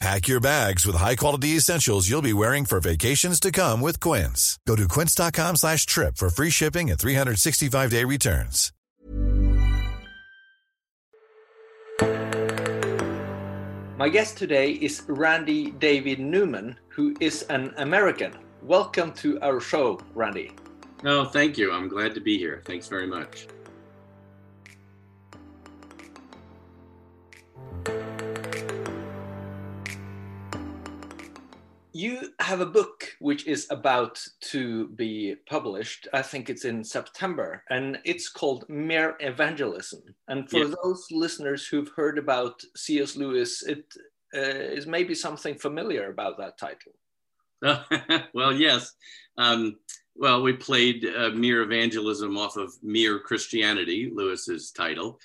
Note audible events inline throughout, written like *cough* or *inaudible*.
Pack your bags with high-quality essentials you'll be wearing for vacations to come with Quince. Go to quince.com slash trip for free shipping and 365-day returns. My guest today is Randy David Newman, who is an American. Welcome to our show, Randy. Oh, thank you. I'm glad to be here. Thanks very much. You have a book which is about to be published. I think it's in September, and it's called Mere Evangelism. And for Yes. those listeners who've heard about C.S. Lewis, it uh, is maybe something familiar about that title. *laughs* well, yes. Um, well, we played uh, Mere Evangelism off of Mere Christianity, Lewis's title.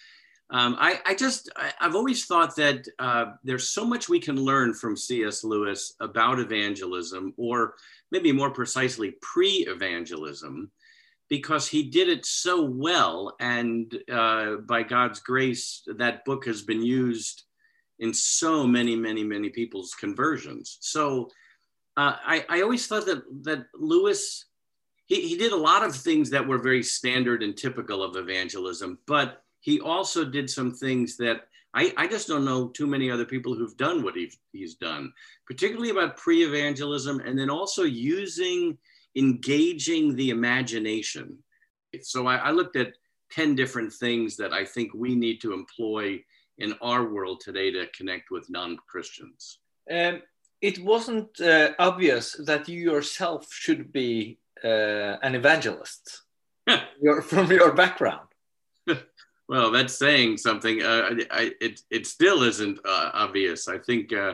Um, I, I just, I, I've always thought that uh, there's so much we can learn from C.S. Lewis about evangelism, or maybe more precisely, pre evangelism, because he did it so well. And uh, by God's grace, that book has been used in so many, many, many people's conversions. So uh, I, I always thought that that Lewis he, he did a lot of things that were very standard and typical of evangelism, but he also did some things that I, I just don't know too many other people who've done what he, he's done, particularly about pre evangelism and then also using, engaging the imagination. So I, I looked at 10 different things that I think we need to employ in our world today to connect with non Christians. Um, it wasn't uh, obvious that you yourself should be uh, an evangelist *laughs* your, from your background. Well, that's saying something. Uh, I, it, it still isn't uh, obvious. I think uh,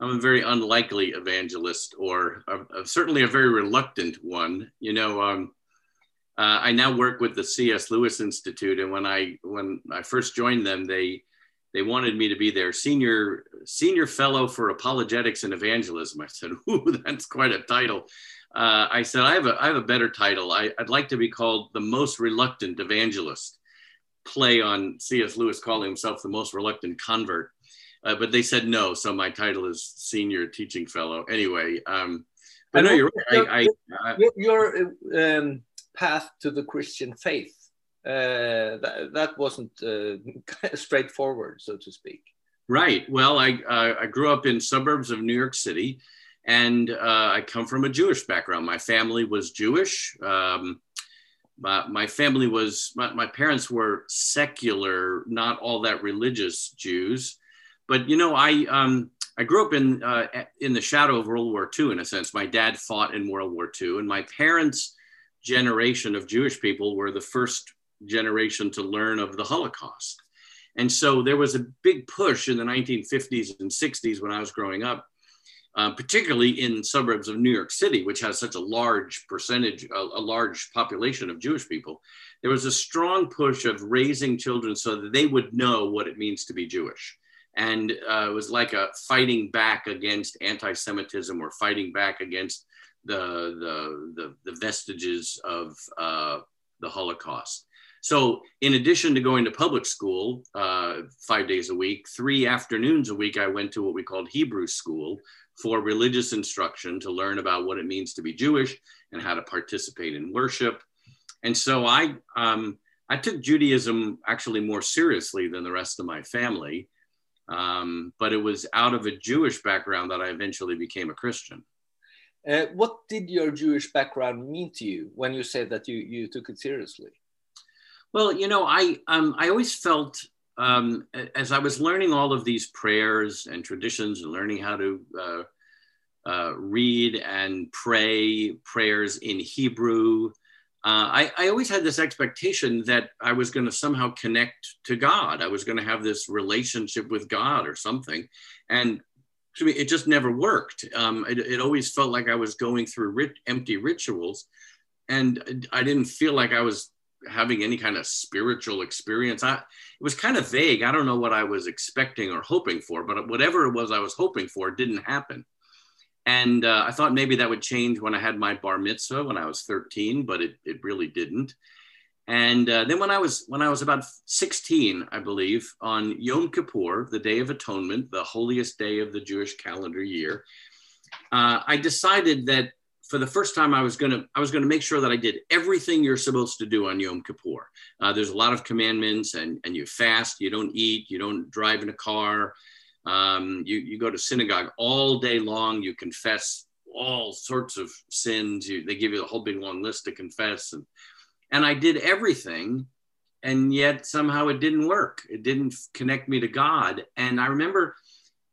I'm a very unlikely evangelist, or a, a- certainly a very reluctant one. You know, um, uh, I now work with the C.S. Lewis Institute, and when I when I first joined them, they they wanted me to be their senior senior fellow for apologetics and evangelism. I said, "Ooh, *laughs* that's quite a title." Uh, I said, "I have a I have a better title. I, I'd like to be called the most reluctant evangelist." Play on C.S. Lewis calling himself the most reluctant convert. Uh, but they said no, so my title is senior teaching fellow. Anyway, um, but no, you're right. I, I, I, your, your um, path to the Christian faith uh, that, that wasn't uh, *laughs* straightforward, so to speak. right. Well, I uh, I grew up in suburbs of New York City, and uh, I come from a Jewish background. My family was Jewish. Um, my, my family was my, my parents were secular, not all that religious Jews, but you know I um, I grew up in uh, in the shadow of World War II in a sense. My dad fought in World War II, and my parents' generation of Jewish people were the first generation to learn of the Holocaust. And so there was a big push in the 1950s and 60s when I was growing up, uh, particularly in suburbs of New York City, which has such a large percentage, a, a large population of Jewish people. There was a strong push of raising children so that they would know what it means to be Jewish. And uh, it was like a fighting back against anti Semitism or fighting back against the, the, the, the vestiges of uh, the Holocaust. So, in addition to going to public school uh, five days a week, three afternoons a week, I went to what we called Hebrew school for religious instruction to learn about what it means to be Jewish and how to participate in worship. And so I, um, I took Judaism actually more seriously than the rest of my family. Um, but it was out of a Jewish background that I eventually became a Christian. Uh, what did your Jewish background mean to you when you said that you, you took it seriously? Well, you know, I um, I always felt um, as I was learning all of these prayers and traditions and learning how to uh, uh, read and pray prayers in Hebrew, uh, I, I, always had this expectation that I was going to somehow connect to God. I was going to have this relationship with God or something. And to me, it just never worked. Um, it, it, always felt like I was going through rit- empty rituals. And I didn't feel like I was having any kind of spiritual experience. I, it was kind of vague. I don't know what I was expecting or hoping for, but whatever it was I was hoping for didn't happen. And uh, I thought maybe that would change when I had my bar mitzvah when I was 13, but it, it really didn't. And uh, then when I was when I was about 16, I believe, on Yom Kippur, the Day of Atonement, the holiest day of the Jewish calendar year, uh, I decided that for the first time I was gonna I was gonna make sure that I did everything you're supposed to do on Yom Kippur. Uh, there's a lot of commandments, and and you fast, you don't eat, you don't drive in a car, um, you, you go to synagogue all day long, you confess all sorts of sins. You, they give you a whole big long list to confess. And, and I did everything, and yet somehow it didn't work. It didn't connect me to God. And I remember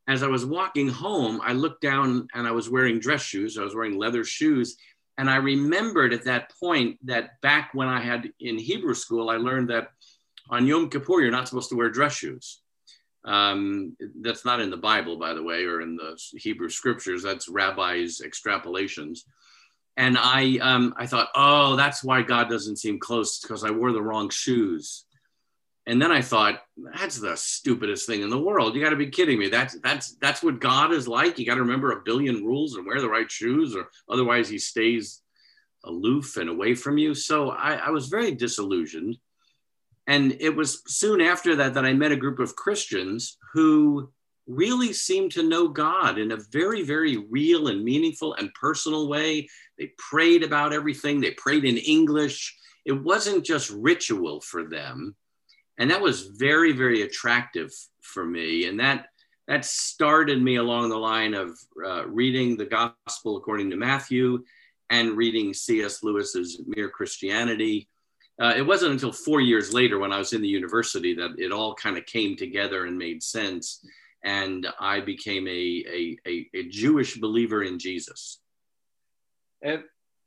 as I was walking home, I looked down and I was wearing dress shoes, I was wearing leather shoes. And I remembered at that point that back when I had in Hebrew school, I learned that on Yom Kippur, you're not supposed to wear dress shoes. Um, that's not in the Bible, by the way, or in the Hebrew scriptures. That's rabbis' extrapolations. And I, um, I thought, oh, that's why God doesn't seem close because I wore the wrong shoes. And then I thought, that's the stupidest thing in the world. You got to be kidding me. That's that's that's what God is like. You got to remember a billion rules and wear the right shoes, or otherwise He stays aloof and away from you. So I, I was very disillusioned and it was soon after that that I met a group of Christians who really seemed to know God in a very, very real and meaningful and personal way. They prayed about everything, they prayed in English. It wasn't just ritual for them. And that was very, very attractive for me. And that that started me along the line of uh, reading the gospel according to Matthew and reading C.S. Lewis's Mere Christianity uh, it wasn't until four years later when I was in the university that it all kind of came together and made sense. And I became a, a, a, a Jewish believer in Jesus. Uh,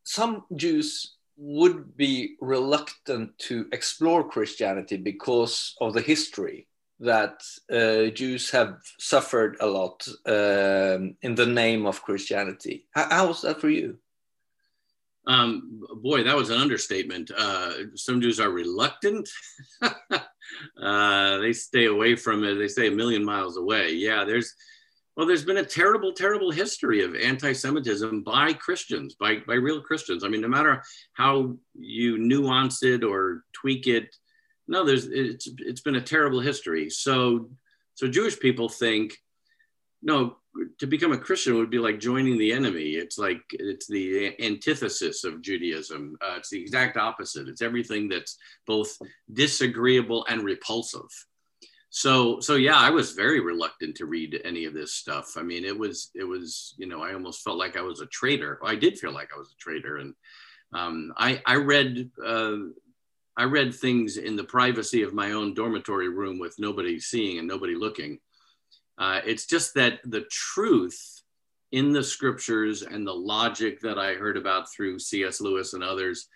some Jews would be reluctant to explore Christianity because of the history that uh, Jews have suffered a lot um, in the name of Christianity. How, how was that for you? Um, boy, that was an understatement. Uh, some Jews are reluctant. *laughs* uh, they stay away from it. They stay a million miles away. Yeah, there's, well, there's been a terrible, terrible history of anti-Semitism by Christians, by, by real Christians. I mean, no matter how you nuance it or tweak it, no, there's, it's, it's been a terrible history. So, so Jewish people think, no, to become a Christian would be like joining the enemy. It's like it's the antithesis of Judaism. Uh, it's the exact opposite. It's everything that's both disagreeable and repulsive. So so yeah, I was very reluctant to read any of this stuff. I mean, it was it was you know I almost felt like I was a traitor. I did feel like I was a traitor, and um, I I read. Uh, I read things in the privacy of my own dormitory room with nobody seeing and nobody looking uh, it's just that the truth in the scriptures and the logic that I heard about through C.S. Lewis and others,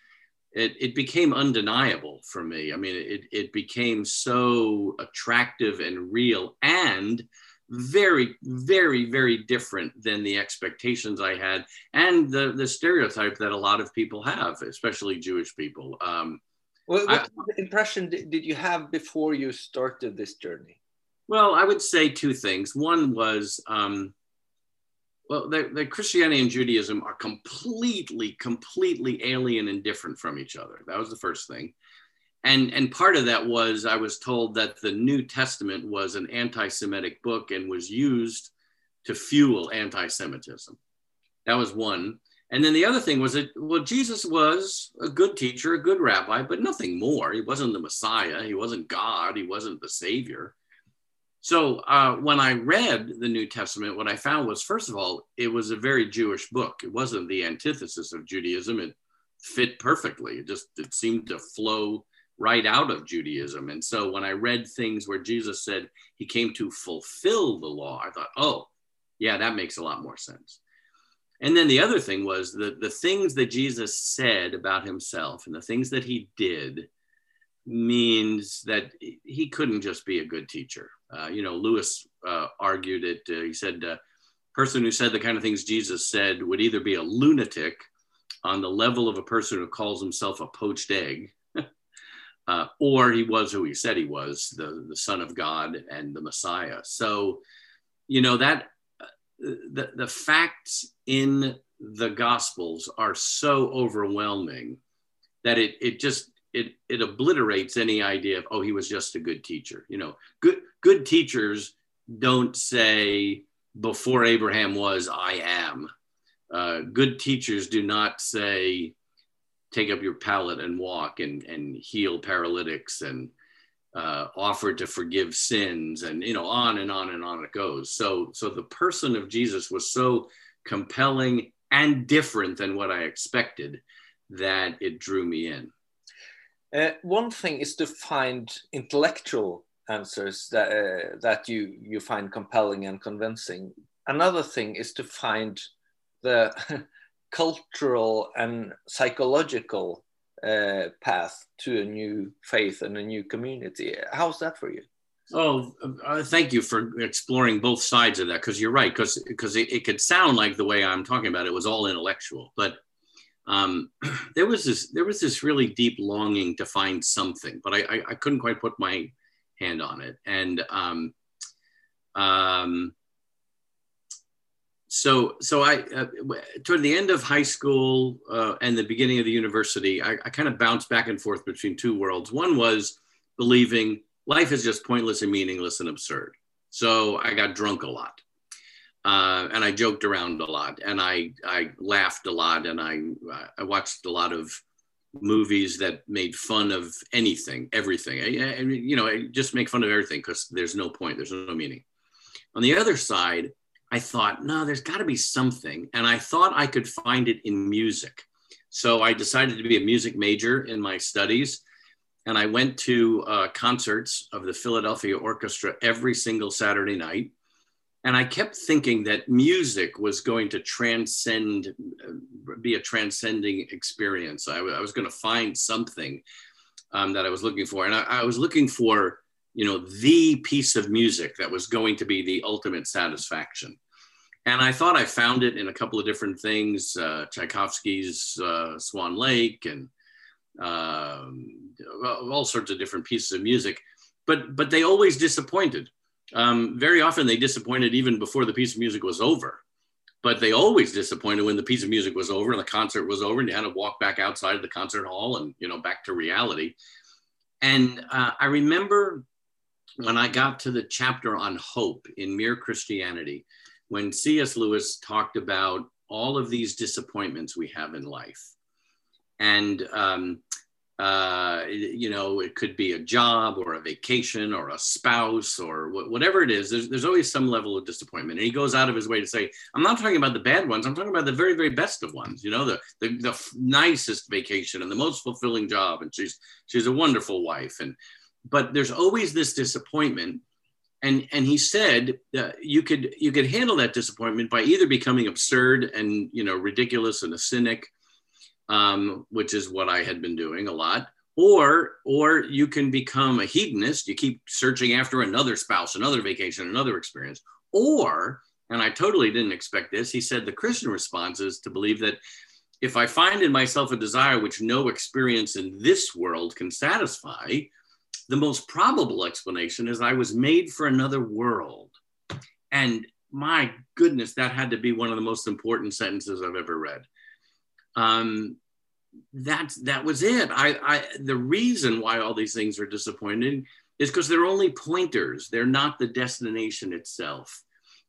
it, it became undeniable for me. I mean, it, it became so attractive and real and very, very, very different than the expectations I had and the, the stereotype that a lot of people have, especially Jewish people. Um, what, what I, impression did, did you have before you started this journey? Well, I would say two things. One was, um, well, the, the, Christianity and Judaism are completely, completely alien and different from each other. That was the first thing. and and part of that was I was told that the New Testament was an anti-Semitic book and was used to fuel anti-Semitism. That was one. And then the other thing was that well, Jesus was a good teacher, a good rabbi, but nothing more. He wasn't the Messiah. He wasn't God. He wasn't the Savior. So uh, when I read the New Testament, what I found was, first of all, it was a very Jewish book. It wasn't the antithesis of Judaism. It fit perfectly. It just it seemed to flow right out of Judaism. And so when I read things where Jesus said he came to fulfill the law, I thought, oh, yeah, that makes a lot more sense. And then the other thing was that the things that Jesus said about himself and the things that he did means that he couldn't just be a good teacher. Uh, you know, Lewis uh, argued it. Uh, he said, uh, person who said the kind of things Jesus said would either be a lunatic on the level of a person who calls himself a poached egg, *laughs* uh, or he was who he said he was, the, the Son of God and the Messiah. So, you know, that uh, the, the facts in the Gospels are so overwhelming that it, it just it, it obliterates any idea of oh he was just a good teacher you know. Good good teachers don't say before abraham was i am. Uh, good teachers do not say take up your pallet and walk and, and heal paralytics and uh, offer to forgive sins and you know on and on and on it goes. So so the person of jesus was so compelling and different than what i expected that it drew me in uh, one thing is to find intellectual answers that uh, that you you find compelling and convincing another thing is to find the *laughs* cultural and psychological uh, path to a new faith and a new community. How's that for you? Oh, uh, thank you for exploring both sides of that because you're right. Because because it, it, could sound like the way I'm talking about it was all intellectual, but um, *clears throat* there was this there was this really deep longing to find something, but I I, I couldn't quite put my hand on it, and um, um, so so I uh, toward the end of high school uh, and the beginning of the university, I, I kind of bounced back and forth between two worlds. One was believing life is just pointless and meaningless and absurd. So I got drunk a lot, uh, and I joked around a lot, and I I laughed a lot, and I I watched a lot of movies that made fun of anything, everything. I, I, you know, I just make fun of everything because there's no point, there's no meaning. On the other side I thought, no, there's got to be something. And I thought I could find it in music. So I decided to be a music major in my studies. And I went to uh, concerts of the Philadelphia Orchestra every single Saturday night. And I kept thinking that music was going to transcend, uh, be a transcending experience. I, w- I was going to find something um, that I was looking for. And I, I was looking for you know the piece of music that was going to be the ultimate satisfaction and I thought I found it in a couple of different things, uh, Tchaikovsky's uh, Swan Lake and um, all sorts of different pieces of music, but but they always disappointed. Um, very often they disappointed even before the piece of music was over, but they always disappointed when the piece of music was over and the concert was over and you had to walk back outside of the concert hall and you know back to reality. And uh, I remember when I got to the chapter on hope in Mere Christianity when C.S. Lewis talked about all of these disappointments we have in life. And, um, uh, you know, it could be a job or a vacation or a spouse or wh- whatever it is. There's, there's always some level of disappointment. And he goes out of his way to say, I'm not talking about the bad ones. I'm talking about the very, very best of ones, you know, the, the, the nicest vacation and the most fulfilling job. And she's, she's a wonderful wife. And, but there's always this disappointment and and he said uh, you could you could handle that disappointment by either becoming absurd and you know ridiculous and a cynic um, which is what i had been doing a lot or or you can become a hedonist you keep searching after another spouse another vacation another experience or and i totally didn't expect this he said the christian response is to believe that if i find in myself a desire which no experience in this world can satisfy the most probable explanation is I was made for another world. And my goodness, that had to be one of the most important sentences I've ever read. Um, that that was it. I, I the reason why all these things are disappointing is because they're only pointers. They're not the destination itself.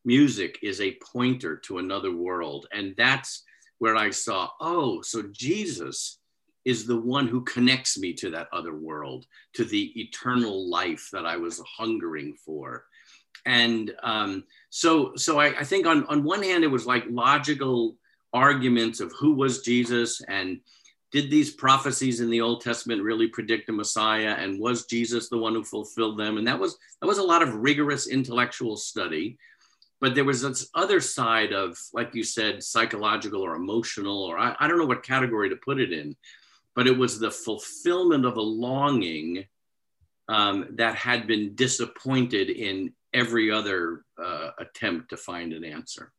Music is a pointer to another world, and that's where I saw. Oh, so Jesus is the one who connects me to that other world, to the eternal life that I was hungering for. And um, so, so I, I think on, on one hand, it was like logical arguments of who was Jesus and did these prophecies in the Old Testament really predict a Messiah? And was Jesus the one who fulfilled them? And that was that was a lot of rigorous intellectual study. But there was this other side of, like you said, psychological or emotional, or I, I don't know what category to put it in, but it was the fulfillment of a longing um, that had been disappointed in every other uh, attempt to find an answer.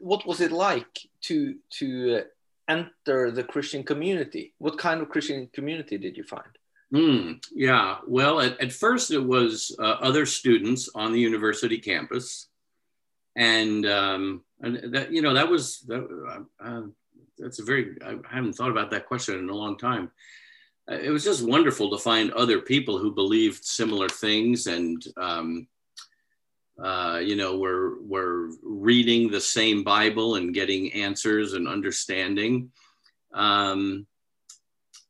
What was it like to to enter the Christian community? What kind of Christian community did you find? Mm, yeah, well, at, at, first it was uh, other students on the university campus, and um, and that you know that was that, uh, uh that's a very I haven't thought about that question in a long time. Uh, it was just wonderful to find other people who believed similar things and um, uh, you know we're we're reading the same Bible and getting answers and understanding. Um,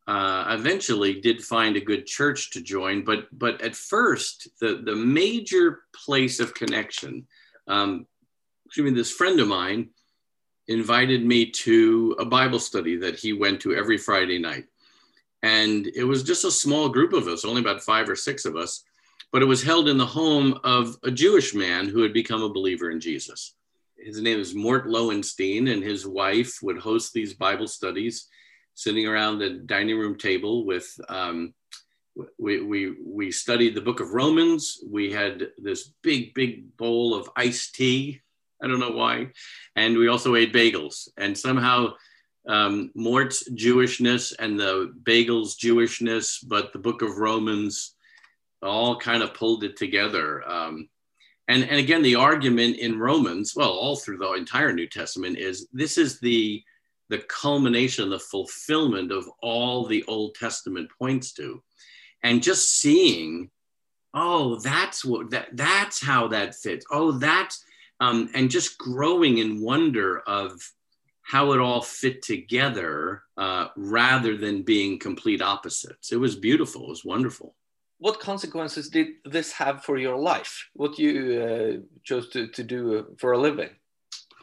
uh, eventually did find a good church to join, but but at first the the major place of connection. Um, excuse me, this friend of mine invited me to a Bible study that he went to every Friday night. And it was just a small group of us, only about five or six of us, but it was held in the home of a Jewish man who had become a believer in Jesus. His name is Mort Lowenstein, and his wife would host these Bible studies sitting around the dining room table with. Um, we, we, we studied the book of Romans. We had this big, big bowl of iced tea I don't know why. And we also ate bagels. And somehow um, Mort's Jewishness and the bagels Jewishness, but the book of Romans all kind of pulled it together. Um, and, and again, the argument in Romans, well, all through the entire New Testament, is this is the the culmination, the fulfillment of all the Old Testament points to. And just seeing, oh, that's what that that's how that fits. Oh, that's um, and just growing in wonder of how it all fit together uh, rather than being complete opposites. It was beautiful. It was wonderful. What consequences did this have for your life? What you uh, chose to, to do uh, for a living?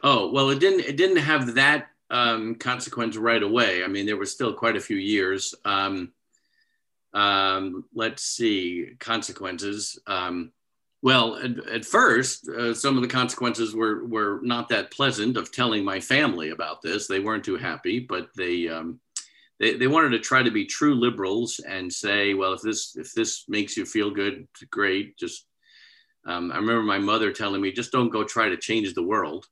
Oh well, it didn't. It didn't have that um, consequence right away. I mean, there was still quite a few years. Um, um, let's see consequences. Um, well, at, at first, uh, some of the consequences were were not that pleasant of telling my family about this. They weren't too happy, but they um, they, they wanted to try to be true liberals and say, well, if this if this makes you feel good, great. Just um, I remember my mother telling me, just don't go try to change the world.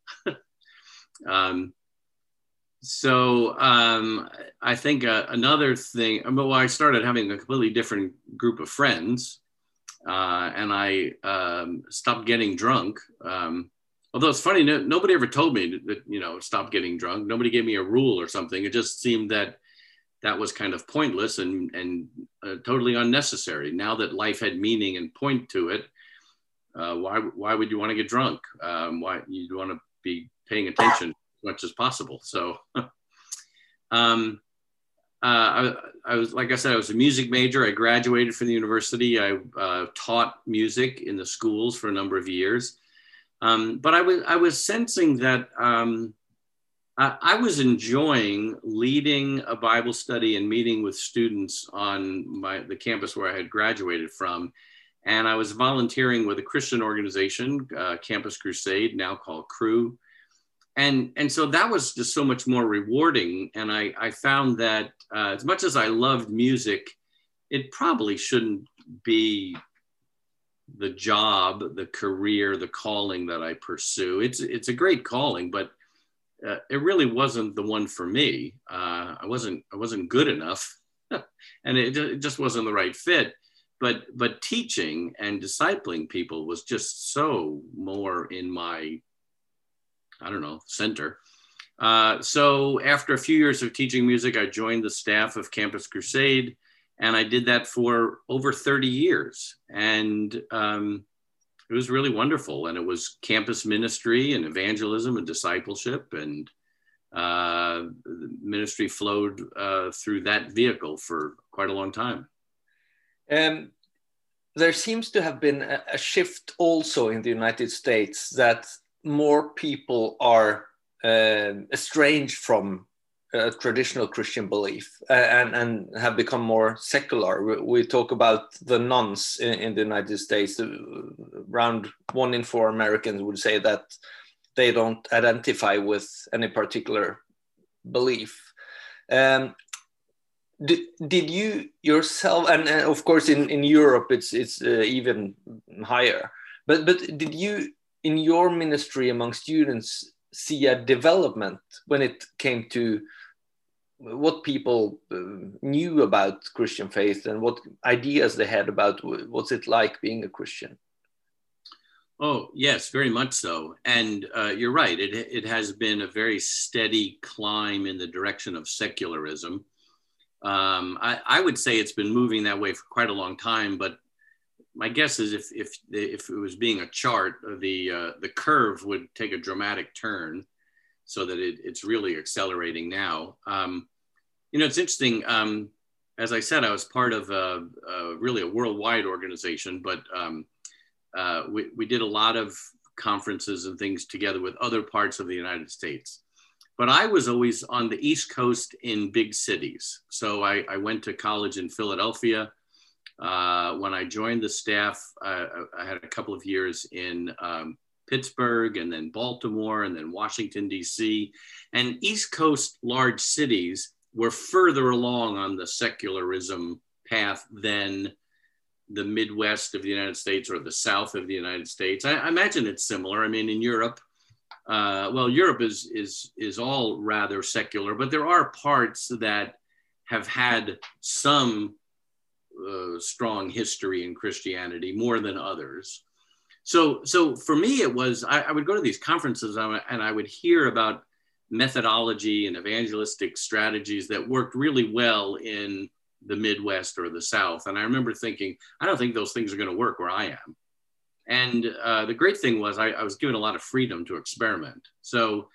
*laughs* um, so um, I think uh, another thing. Well, I started having a completely different group of friends uh, and I um, stopped getting drunk. Um, although it's funny, no, nobody ever told me that you know stop getting drunk. Nobody gave me a rule or something. It just seemed that that was kind of pointless and and uh, totally unnecessary. Now that life had meaning and point to it, uh, why why would you want to get drunk? Um, why you want to be paying attention as much as possible? So. *laughs* um, uh, I, I, was, like I said, I was a music major. I graduated from the university. I uh, taught music in the schools for a number of years. Um, but I was, I was sensing that I, I, was enjoying leading a Bible study and meeting with students on my, the campus where I had graduated from. And I was volunteering with a Christian organization, uh, Campus Crusade, now called Cru. and and so that was just so much more rewarding and i i found that uh, as much as i loved music it probably shouldn't be the job the career the calling that i pursue it's it's a great calling but uh, it really wasn't the one for me uh, i wasn't i wasn't good enough *laughs* and it, it just wasn't the right fit but but teaching and discipling people was just so more in my I don't know, center. Uh, so after a few years of teaching music, I joined the staff of Campus Crusade, and I did that for over 30 years. And um, it was really wonderful. And it was campus ministry and evangelism and discipleship, and uh, ministry flowed uh, through that vehicle for quite a long time. Um, there seems to have been a, a shift also in the United States that more people are uh, estranged from uh, traditional Christian belief uh, and, and have become more secular. We, we talk about the nones in, in, the United States. Uh, around one in four Americans would say that they don't identify with any particular belief. Um, did, did you yourself, and, and, of course in, in Europe it's it's uh, even higher. But but did you in your ministry among students see a development when it came to what people uh, knew about Christian faith and what ideas they had about what's it like being a Christian? Oh, yes, very much so. And uh, you're right, it, it has been a very steady climb in the direction of secularism. Um, I, I, would say it's been moving that way for quite a long time, but my guess is if, if, if it was being a chart, the, uh, the curve would take a dramatic turn so that it, it's really accelerating now. Um, you know, it's interesting. Um, as I said, I was part of a, a really a worldwide organization, but um, uh, we, we did a lot of conferences and things together with other parts of the United States. But I was always on the East Coast in big cities. So I, I went to college in Philadelphia. Uh, when I joined the staff, I, I, had a couple of years in um, Pittsburgh and then Baltimore and then Washington, D.C. And East Coast large cities were further along on the secularism path than the Midwest of the United States or the South of the United States. I, I imagine it's similar. I mean, in Europe, uh, well, Europe is is is all rather secular, but there are parts that have had some uh, strong history in Christianity more than others. So, so for me, it was I, I would go to these conferences and I would hear about methodology and evangelistic strategies that worked really well in the Midwest or the South. And I remember thinking, I don't think those things are going to work where I am. And uh, the great thing was I, I, was given a lot of freedom to experiment. So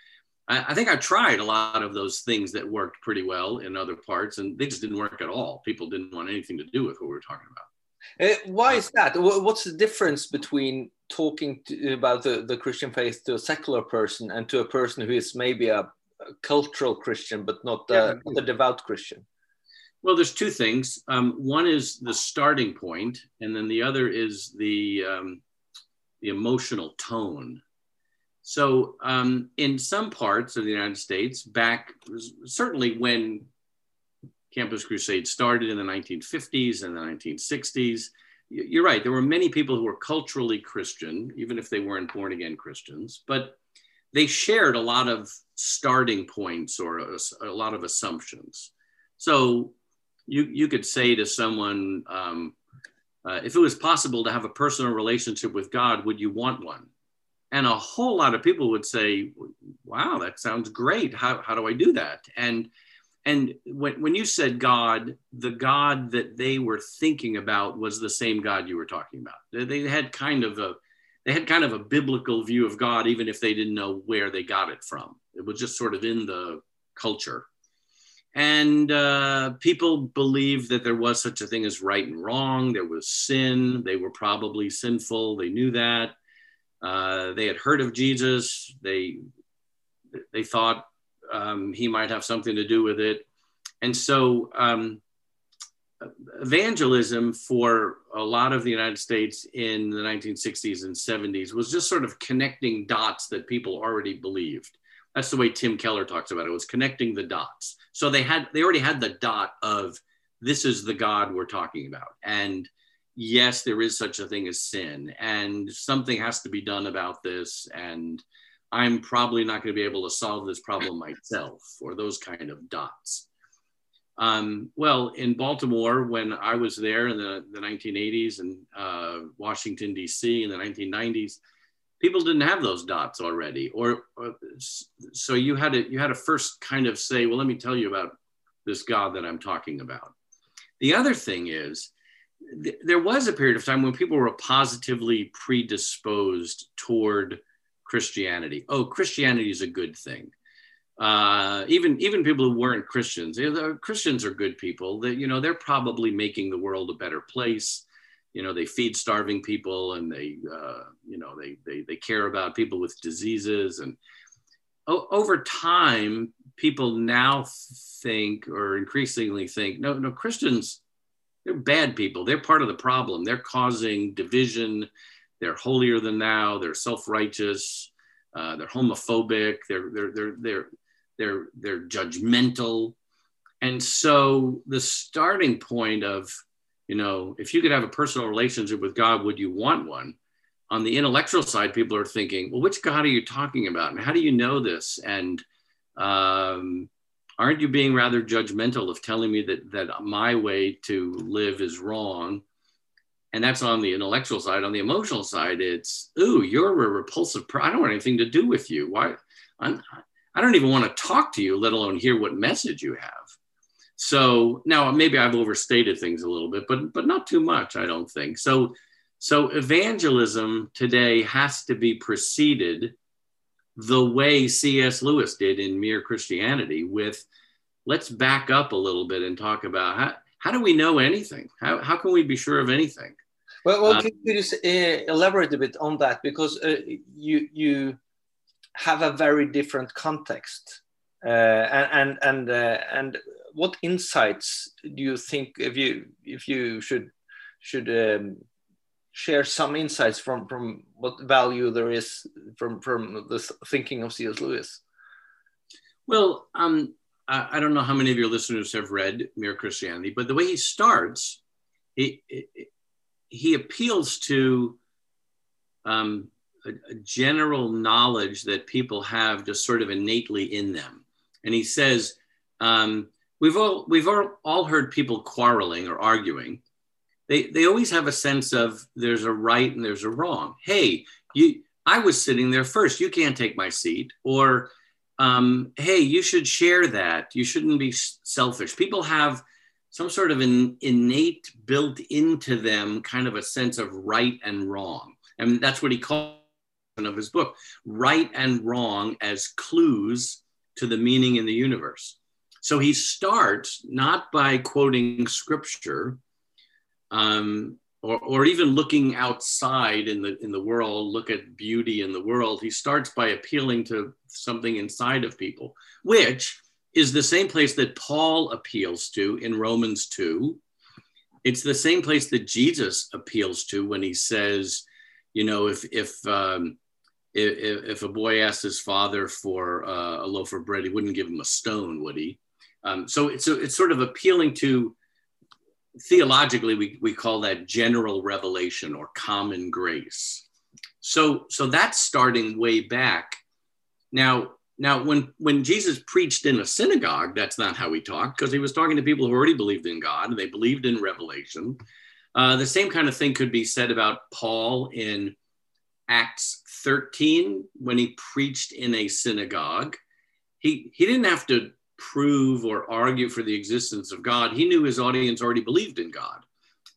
I, I, think I tried a lot of those things that worked pretty well in other parts, and they just didn't work at all. People didn't want anything to do with what we were talking about. Uh, why is that? What's the difference between talking to, about the, the Christian faith to a secular person and to a person who is maybe a, a cultural Christian but not a, yeah. not a, devout Christian? Well, there's two things. Um, one is the starting point, and then the other is the um, the emotional tone. So, um, in some parts of the United States, back certainly when Campus Crusade started in the 1950s and the 1960s. You're right, there were many people who were culturally Christian, even if they weren't born again Christians, but they shared a lot of starting points or a, a lot of assumptions. So you, you could say to someone, um, uh, if it was possible to have a personal relationship with God, would you want one? And a whole lot of people would say, wow, that sounds great. How, how do I do that? And and when, when you said God, the God that they were thinking about was the same God you were talking about. They, they had kind of a they had kind of a biblical view of God, even if they didn't know where they got it from. It was just sort of in the culture. And uh, people believed that there was such a thing as right and wrong. There was sin. They were probably sinful. They knew that. Uh, they had heard of Jesus. They they thought um, he might have something to do with it. And so, um, evangelism for a lot of the United States in the 1960s and 70s was just sort of connecting dots that people already believed. That's the way Tim Keller talks about it. it was connecting the dots. So they had they already had the dot of this is the God we're talking about. And yes, there is such a thing as sin, and something has to be done about this. And I'm probably not going to be able to solve this problem myself, or those kind of dots. Um, well, in Baltimore, when I was there in the, the 1980s and uh, Washington, D.C. in the 1990s, people didn't have those dots already, or, or so you had to you had to first kind of say, well, let me tell you about this God that I'm talking about. The other thing is, th- there was a period of time when people were positively predisposed toward Christianity. Oh, Christianity is a good thing. Uh, even even people who weren't Christians, you know, Christians are good people. That you know they're probably making the world a better place. You know they feed starving people and they uh, you know they, they they care about people with diseases and o- over time people now think or increasingly think no no Christians they're bad people. They're part of the problem. They're causing division. They're holier than thou. They're self righteous. Uh, they're homophobic. They're they're they're they're they're they're judgmental. And so the starting point of you know if you could have a personal relationship with God, would you want one? On the intellectual side, people are thinking, well, which God are you talking about, and how do you know this? And um, aren't you being rather judgmental of telling me that that my way to live is wrong and that's on the intellectual side on the emotional side it's ooh you're a repulsive per- i don't want anything to do with you why I'm, i don't even want to talk to you let alone hear what message you have so now maybe i've overstated things a little bit but but not too much i don't think so so evangelism today has to be preceded the way C.S. Lewis did in Mere Christianity with let's back up a little bit and talk about how, how do we know anything? How, how can we be sure of anything? Well, well uh, could you just uh, elaborate a bit on that? Because uh, you, you have a very different context. Uh, and and uh, and what insights do you think if you if you should should um, share some insights from from what value there is from from the thinking of C.S. Lewis? Well, um, I, I, don't know how many of your listeners have read Mere Christianity, but the way he starts, he he appeals to um, a, a general knowledge that people have just sort of innately in them, and he says. Um, we've all we've all, all heard people quarreling or arguing they they always have a sense of there's a right and there's a wrong. Hey, you I was sitting there first. You can't take my seat. Or um, hey, you should share that. You shouldn't be selfish. People have some sort of an innate built into them kind of a sense of right and wrong. And that's what he calls of his book, right and wrong as clues to the meaning in the universe. So he starts not by quoting scripture, um, or, or even looking outside in the in the world, look at beauty in the world. He starts by appealing to something inside of people, which is the same place that Paul appeals to in Romans 2. It's the same place that Jesus appeals to when he says, you know, if if um, if, if, a boy asked his father for uh, a loaf of bread, he wouldn't give him a stone, would he? Um, so it's it's sort of appealing to theologically we, we call that general revelation or common grace so so that's starting way back now now when when jesus preached in a synagogue that's not how he talked because he was talking to people who already believed in god and they believed in revelation uh, the same kind of thing could be said about paul in acts 13 when he preached in a synagogue he he didn't have to prove or argue for the existence of God. He knew his audience already believed in God.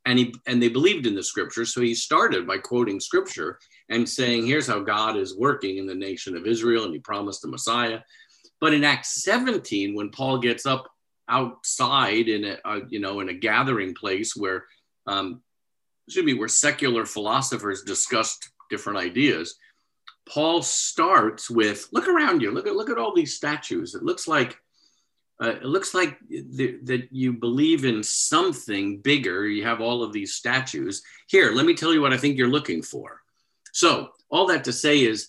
And, he, and they believed in the scripture. So he started by quoting scripture and saying, here's how God is working in the nation of Israel, and he promised the Messiah. But in Acts 17, when Paul gets up outside in a, a you know in a gathering place where um, excuse me where secular philosophers discussed different ideas, Paul starts with look around you, look at look at all these statues. It looks like uh, it looks like th- that you believe in something bigger. You have all of these statues. Here, let me tell you what I think you're looking for. So, all that to say is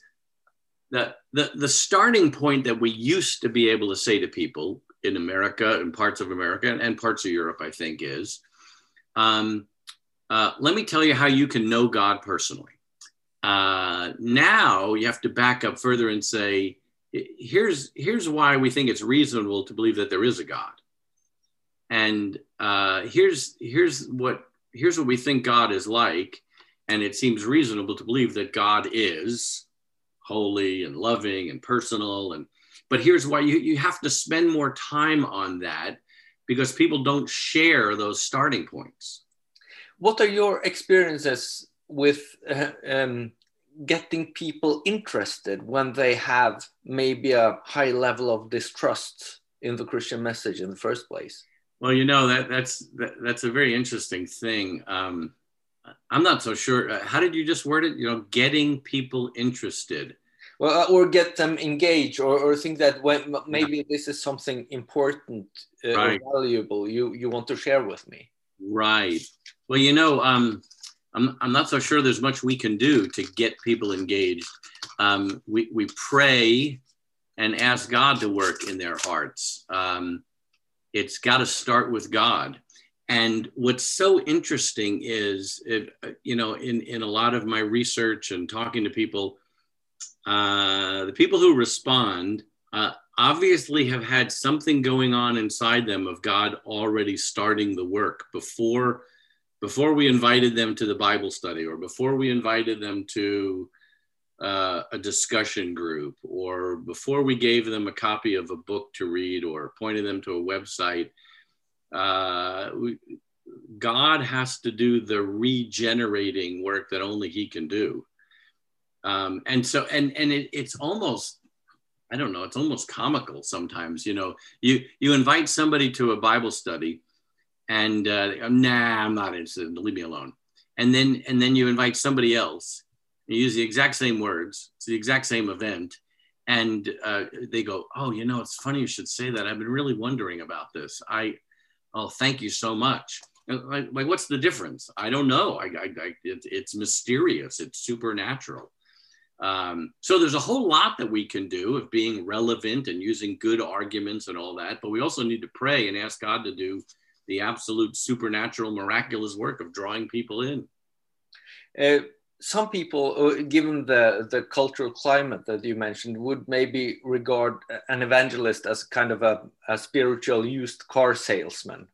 that the, the starting point that we used to be able to say to people in America and parts of America and parts of Europe, I think, is um, uh, let me tell you how you can know God personally. Uh, now you have to back up further and say, here's here's why we think it's reasonable to believe that there is a God, and uh, here's here's what here's what we think God is like, and it seems reasonable to believe that God is holy and loving and personal and but here's why you, you have to spend more time on that because people don't share those starting points. What are your experiences with uh, um, getting people interested when they have maybe a high level of distrust in the christian message in the first place? Well you know that that's that, that's a very interesting thing. Um, i'm not so sure uh, how did you just word it you know getting people interested well, uh, or get them engaged, or, or think that when maybe yeah. this is something important uh, right. or valuable you you want to share with me. Right. Well, you know, um, I'm I'm not so sure there's much we can do to get people engaged. Um, we we pray and ask God to work in their hearts. Um, it's got to start with God. And what's so interesting is, it, you know, in, in a lot of my research and talking to people, uh, the people who respond uh, obviously have had something going on inside them of God already starting the work before before we invited them to the Bible study or before we invited them to uh, a discussion group or before we gave them a copy of a book to read or pointed them to a website. Uh, we, God has to do the regenerating work that only He can do. Um, and so, and and it, it's almost, I don't know, it's almost comical sometimes. You know, you you invite somebody to a Bible study, and uh, nah, I'm not interested. Leave me alone. And then and then you invite somebody else. You use the exact same words. It's the exact same event, and uh, they go, "Oh, you know, it's funny you should say that. I've been really wondering about this. I, oh, thank you so much." Like, like what's the difference? I don't know. I, I, I it, it's mysterious. It's supernatural. Um, so there's a whole lot that we can do of being relevant and using good arguments and all that, but we also need to pray and ask God to do the absolute supernatural, miraculous work of drawing people in. Uh, some people, uh, given the, the cultural climate that you mentioned, would maybe regard an evangelist as kind of a, a spiritual used car salesman.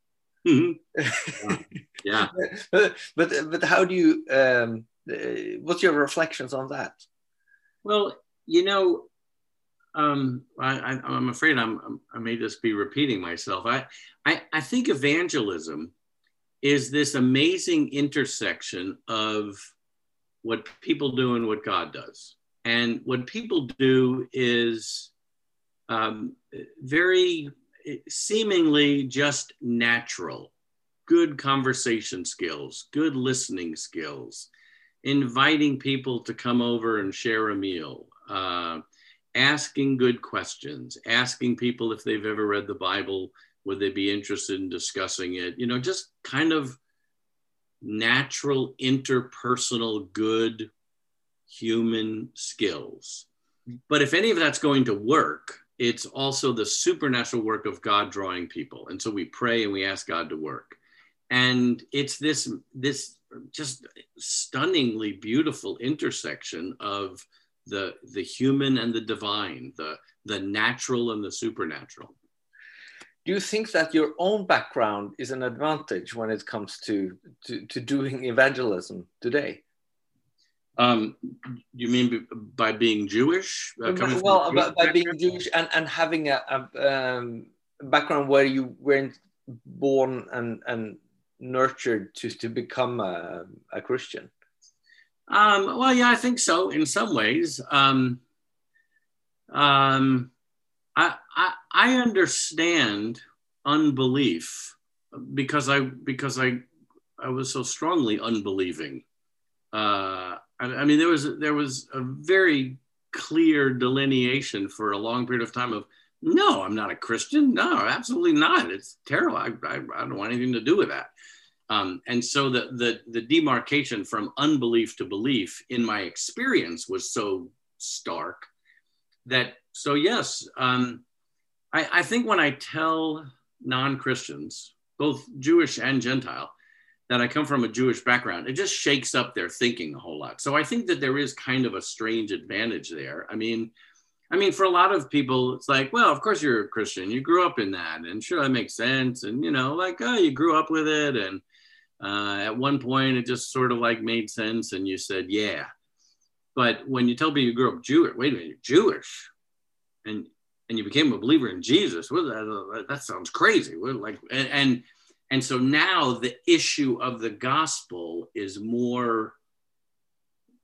Mm-hmm. *laughs* yeah. but, but, but how do you, um, uh, what's your reflections on that? Well, you know, um, I, am afraid I'm, I may just be repeating myself. I, I, I think evangelism is this amazing intersection of what people do and what God does. And what people do is um, very seemingly just natural, good conversation skills, good listening skills, inviting people to come over and share a meal, uh, asking good questions, asking people if they've ever read the Bible, would they be interested in discussing it? You know, just kind of natural, interpersonal, good human skills. But if any of that's going to work, it's also the supernatural work of God drawing people. And so we pray and we ask God to work. And it's this, this just stunningly beautiful intersection of the the human and the divine, the the natural and the supernatural. Do you think that your own background is an advantage when it comes to to, to doing evangelism today? Um, you mean by being Jewish? Uh, well, by, by, being Jewish and, and having a, a um, background where you weren't born and, and nurtured to, to become a, a Christian? Um, well, yeah, I think so in some ways. Um, um, I, I, understand unbelief because I because I I was so strongly unbelieving. Uh, I, I mean, there was there was a very clear delineation for a long period of time of no, I'm not a Christian. No, absolutely not. It's terrible. I, I, I don't want anything to do with that. Um, and so the, the, the demarcation from unbelief to belief in my experience was so stark that, so yes, um, I, I think when I tell non Christians, both Jewish and Gentile, that I come from a Jewish background, it just shakes up their thinking a whole lot. So I think that there is kind of a strange advantage there. I mean, I mean, for a lot of people, it's like, well, of course you're a Christian. You grew up in that, and sure, that makes sense. And you know, like, oh, you grew up with it, and uh, at one point it just sort of like made sense, and you said, yeah. But when you tell people you grew up Jewish, wait a minute, you're Jewish, and and you became a believer in Jesus. Well, that, that sounds crazy. Well, like and, and and so now the issue of the gospel is more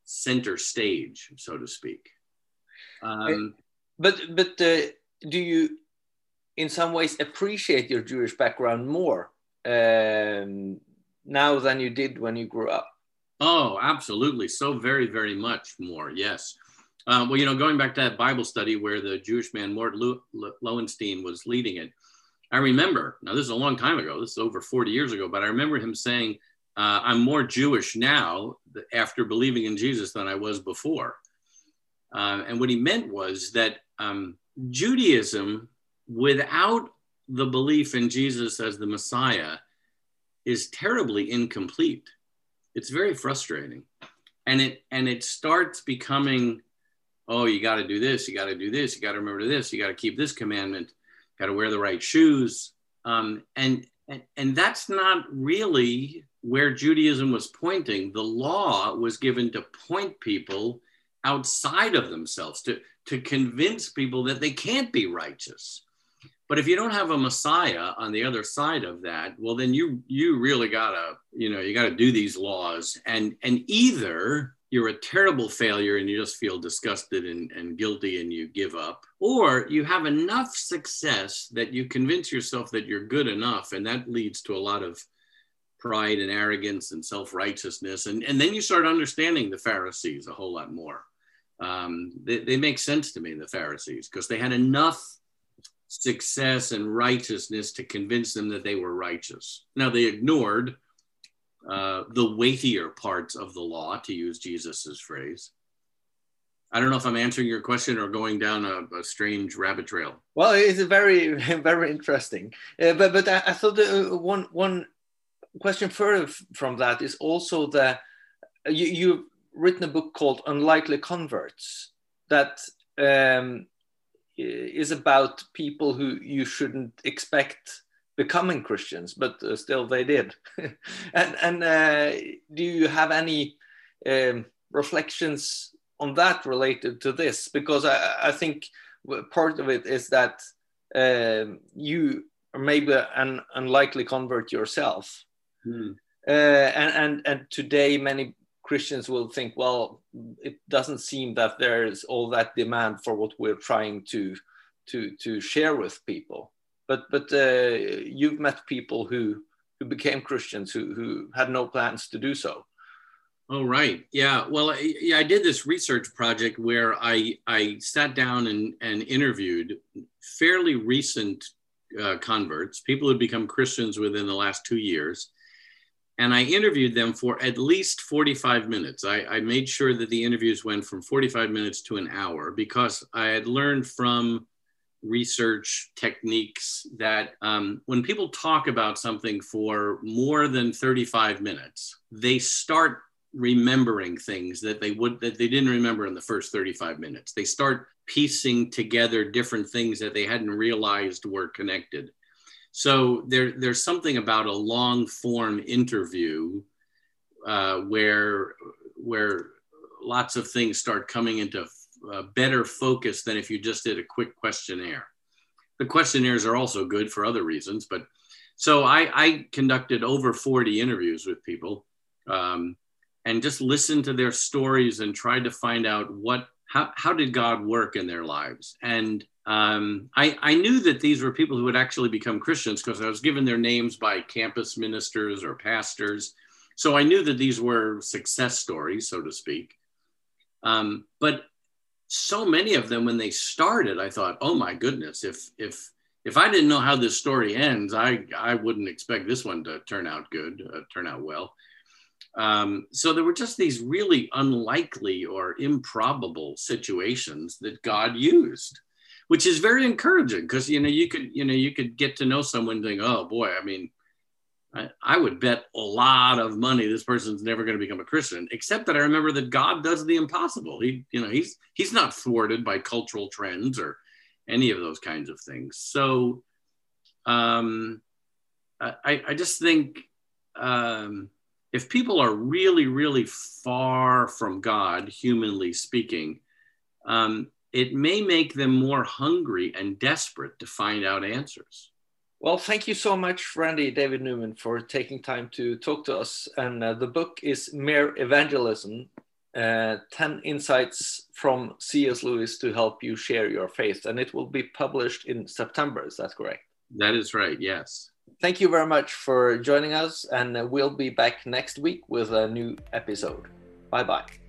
center stage, so to speak. Um, but but uh, do you, in some ways, appreciate your Jewish background more um, now than you did when you grew up? Oh, absolutely. So very, very much more. Yes. Uh, well, you know, going back to that Bible study where the Jewish man Mort Lowenstein was leading it, I remember, now this is a long time ago, this is over 40 years ago, but I remember him saying, uh, I'm more Jewish now after believing in Jesus than I was before. Uh, and what he meant was that um, Judaism, without the belief in Jesus as the Messiah, is terribly incomplete. It's very frustrating. And it and it starts becoming, oh, you got to do this, you got to do this, you got to remember this, you got to keep this commandment, got to wear the right shoes. Um, and, and and that's not really where Judaism was pointing. The law was given to point people outside of themselves, to, to convince people that they can't be righteous. But if you don't have a Messiah on the other side of that, well, then you you really gotta, you know, you gotta do these laws. And and either you're a terrible failure and you just feel disgusted and, and guilty and you give up, or you have enough success that you convince yourself that you're good enough, and that leads to a lot of pride and arrogance and self-righteousness. And, and then you start understanding the Pharisees a whole lot more um, they, they make sense to me, the Pharisees, because they had enough success and righteousness to convince them that they were righteous. Now, they ignored uh, the weightier parts of the law, to use Jesus's phrase. I don't know if I'm answering your question or going down a, a strange rabbit trail. Well, it's very, *laughs* very interesting. Uh, but but I, I thought uh, one one question further from that is also that you, you written a book called Unlikely Converts that um, is about people who you shouldn't expect becoming Christians, but uh, still they did. *laughs* and and uh, do you have any um, reflections on that related to this? Because I, I think part of it is that um, you are maybe an unlikely convert yourself. Hmm. Uh, and, and and today many Christians will think, well, it doesn't seem that there's all that demand for what we're trying to to to share with people. But but uh, you've met people who who became Christians who who had no plans to do so. Oh right, yeah. Well, I, yeah, I did this research project where I I sat down and and interviewed fairly recent uh, converts, people who had become Christians within the last two years and I interviewed them for at least 45 minutes. I, I, made sure that the interviews went from 45 minutes to an hour because I had learned from research techniques that um, when people talk about something for more than 35 minutes, they start remembering things that they would that they didn't remember in the first 35 minutes. They start piecing together different things that they hadn't realized were connected. So there, there's something about a long form interview uh, where, where lots of things start coming into uh, better focus than if you just did a quick questionnaire. The questionnaires are also good for other reasons, but so I, I conducted over 40 interviews with people um, and just listened to their stories and tried to find out what how, how did God work in their lives? And um, I, I knew that these were people who had actually become Christians because I was given their names by campus ministers or pastors. So I knew that these were success stories, so to speak. Um, but so many of them, when they started, I thought, oh my goodness, if if if I didn't know how this story ends, I I wouldn't expect this one to turn out good, uh, turn out well. Um, so there were just these really unlikely or improbable situations that God used which is very encouraging because you know you could you know you could get to know someone and think oh boy i mean I, would bet a lot of money this person's never going to become a christian except that i remember that god does the impossible he you know he's he's not thwarted by cultural trends or any of those kinds of things so um i i just think um if people are really, really far from God, humanly speaking, um, it may make them more hungry and desperate to find out answers. Well, thank you so much, Randy David Newman, for taking time to talk to us. And uh, the book is Mere Evangelism uh, 10 Insights from C.S. Lewis to help you share your faith. And it will be published in September. Is that correct? That is right, yes. Thank you very much for joining us. And uh, we'll be back next week with a new episode. Bye bye.